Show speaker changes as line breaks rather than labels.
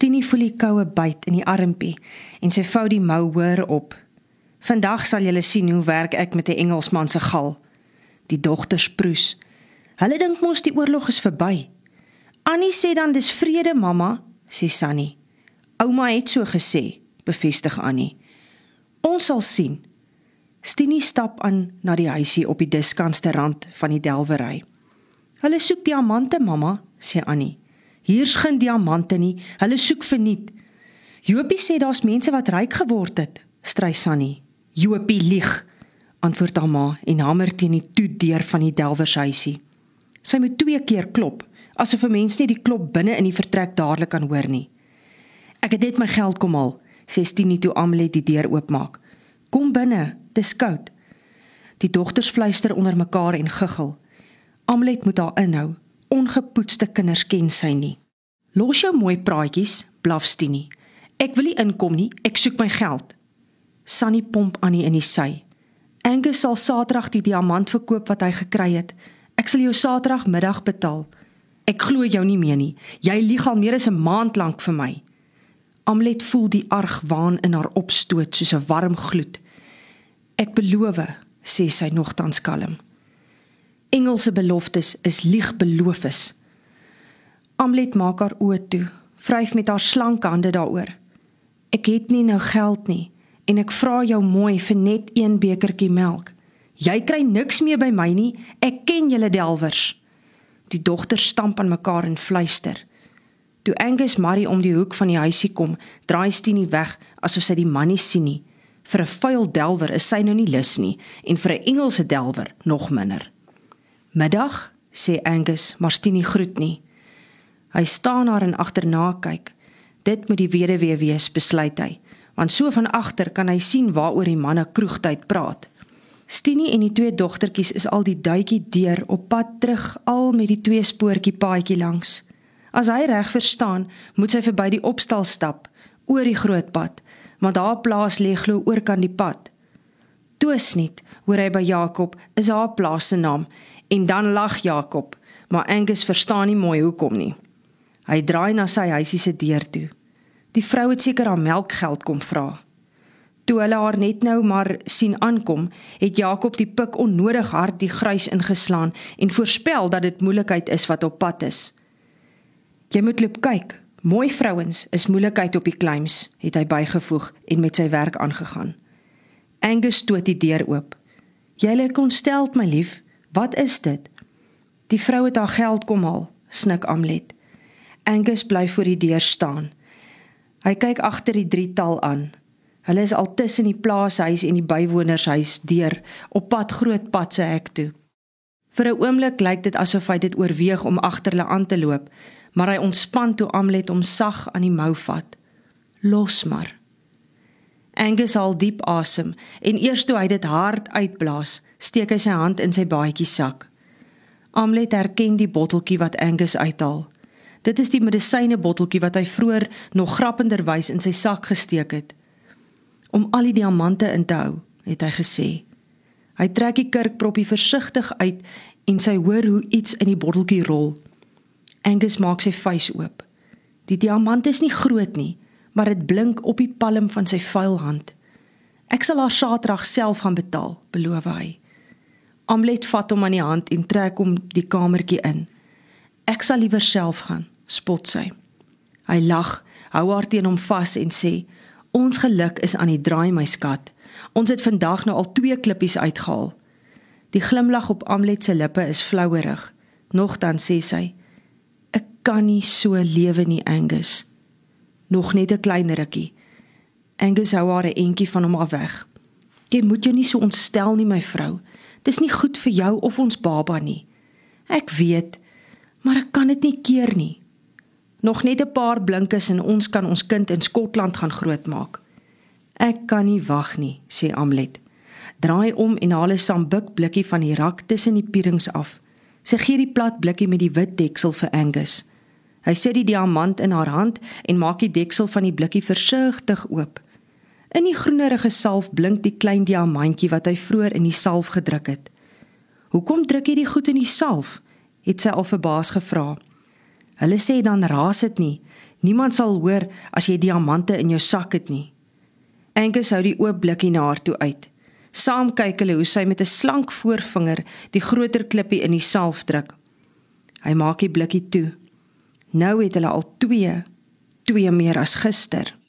Stini voel die koue byt in die armpie en sy vou die mou hoër op. Vandag sal julle sien hoe werk ek met 'n Engelsman se gal. Die dogters proes. Hulle dink mos die oorlog is verby. Annie sê dan dis vrede, mamma, sê Sunny. Ouma het so gesê, bevestig Annie. Ons sal sien. Stini stap aan na die huisie op die diskanste rand van die delwery. Hulle soek diamante, mamma, sê Annie. Hier's geen diamante nie. Hulle soek verniet. Jopie sê daar's mense wat ryk geword het, stry Sunny. Jopie lieg, antwoord haar ma en hamer teen die toe deur van die delwershuisie. Sy moet twee keer klop, asof 'n mens nie die klop binne in die vertrek dadelik kan hoor nie. Ek het net my geld kom haal, sê Stini toe Amelie die deur oopmaak. Kom binne, dis koud. Die dogters fluister onder mekaar en guggel. Amelie moet haar inhou. Ongepoetste kinders ken sy nie. Los jou mooi praatjies, blaf Stini. Ek wil nie inkom nie, ek soek my geld. Sunny pomp Annie in die sy. Angus sal Saterdag die diamant verkoop wat hy gekry het. Ek sal jou Saterdagmiddag betaal. Ek glo jou nie meer nie. Jy lieg al meer as 'n maand lank vir my. Amlet voel die argwaan in haar opstoot soos 'n warm gloed. Ek beloof, sê sy nogtans kalm. Engelse beloftes is liegbeloofes. Amlet maak haar oë toe, vryf met haar slanke hande daaroor. Ek het nie nou geld nie en ek vra jou mooi vir net een bekertjie melk. Jy kry niks meer by my nie. Ek ken julle delwers. Die dogters stamp aan mekaar en fluister. Toe Angus Marie om die hoek van die huisie kom, draai Stini weg asof sy die man nie sien nie. Vir 'n vuil delwer is sy nou nie lus nie en vir 'n Engelse delwer nog minder. "Middag," sê Angus, maar Stini groet nie. Hy staan daar en agterna kyk. Dit moet die weduwee wees, besluit hy, want so van agter kan hy sien waaroor die manne kroegtyd praat. Stini en die twee dogtertjies is al die duitjie deur op pad terug al met die twee spoortjie paadjie langs. As hy reg verstaan, moet sy verby die opstal stap oor die groot pad, want haar plaas lê glo oor kan die pad. Toesniet, hoor hy by Jakob, is haar plaas se naam en dan lag Jakob, maar Angus verstaan nie mooi hoekom nie. Hy draai na sy huisie se deur toe. Die vrou het seker haar melkgeld kom vra. Toe hulle haar net nou maar sien aankom, het Jakob die pik onnodig hard die grys ingeslaan en voorspel dat dit moeilikheid is wat op pad is. Jy moet loop kyk. Mooi vrouens is moeilikheid op die kleims, het hy bygevoeg en met sy werk aangegaan. Angus stoot die deur oop. Jy lê konsteld, my lief. Wat is dit? Die vrou het haar geld kom haal, snik Amlet. Angus bly voor die deur staan. Hy kyk agter die drietal aan. Hulle is al tussen die plaashuis en die bywonershuis deur op pad groot pad se hek toe. Vir 'n oomblik lyk dit asof hy dit oorweeg om agter hulle aan te loop, maar hy ontspan toe Amlet hom sag aan die mou vat. Los maar. Angus haal diep asem en eers toe hy dit hard uitblaas, steek hy sy hand in sy baadjie sak. Amlet herken die botteltjie wat Angus uithaal. Dit is die medisyne botteltjie wat hy vroeër nog grappenderwys in sy sak gesteek het. Om al die diamante in te hou, het hy gesê. Hy trek die kurkproppie versigtig uit en sy hoor hoe iets in die botteltjie rol. Angus maak sy vuis oop. Die diamant is nie groot nie, maar dit blink op die palm van sy vuil hand. Ek sal haar Saterdag self gaan betaal, beloof hy. Amlet vat hom aan die hand en trek hom die kamertjie in. Ek sal liewer self gaan, spot sy. Hy lag, hou haar teen hom vas en sê: "Ons geluk is aan die draai, my skat. Ons het vandag nou al twee klippies uitgehaal." Die glimlag op Amlet se lippe is flouerig. Nogtans sê sy: Ek kan nie so lewe nie, Angus. Nog net 'n klein rukkie. Angus hou haar 'n entjie van hom af weg. Jy moet jou nie so ontstel nie, my vrou. Dis nie goed vir jou of ons baba nie. Ek weet, maar ek kan dit nie keer nie. Nog net 'n paar blinkes en ons kan ons kind in Skotland gaan grootmaak. Ek kan nie wag nie, sê Amlet. Draai om en haal 'n sambuk blikkie van die rak tussen die pierings af. Sy gee die plat blikkie met die wit deksel vir Angus. Hy sit die diamant in haar hand en maak die deksel van die blikkie versigtig oop. In die groenerige salf blink die klein diamantjie wat hy vroeër in die salf gedruk het. "Hoekom druk jy die goed in die salf?" Het sy al verbaas gevra. "Hulle sê dan raas dit nie. Niemand sal hoor as jy diamante in jou sak het nie. Angus hou die oop blikkie na haar toe uit. Saam kyk hulle hoe sy met 'n slank voorvinger die groter klippie in die salf druk. Hy maak die blikkie toe. Nou het hulle al 2, 2 meer as gister.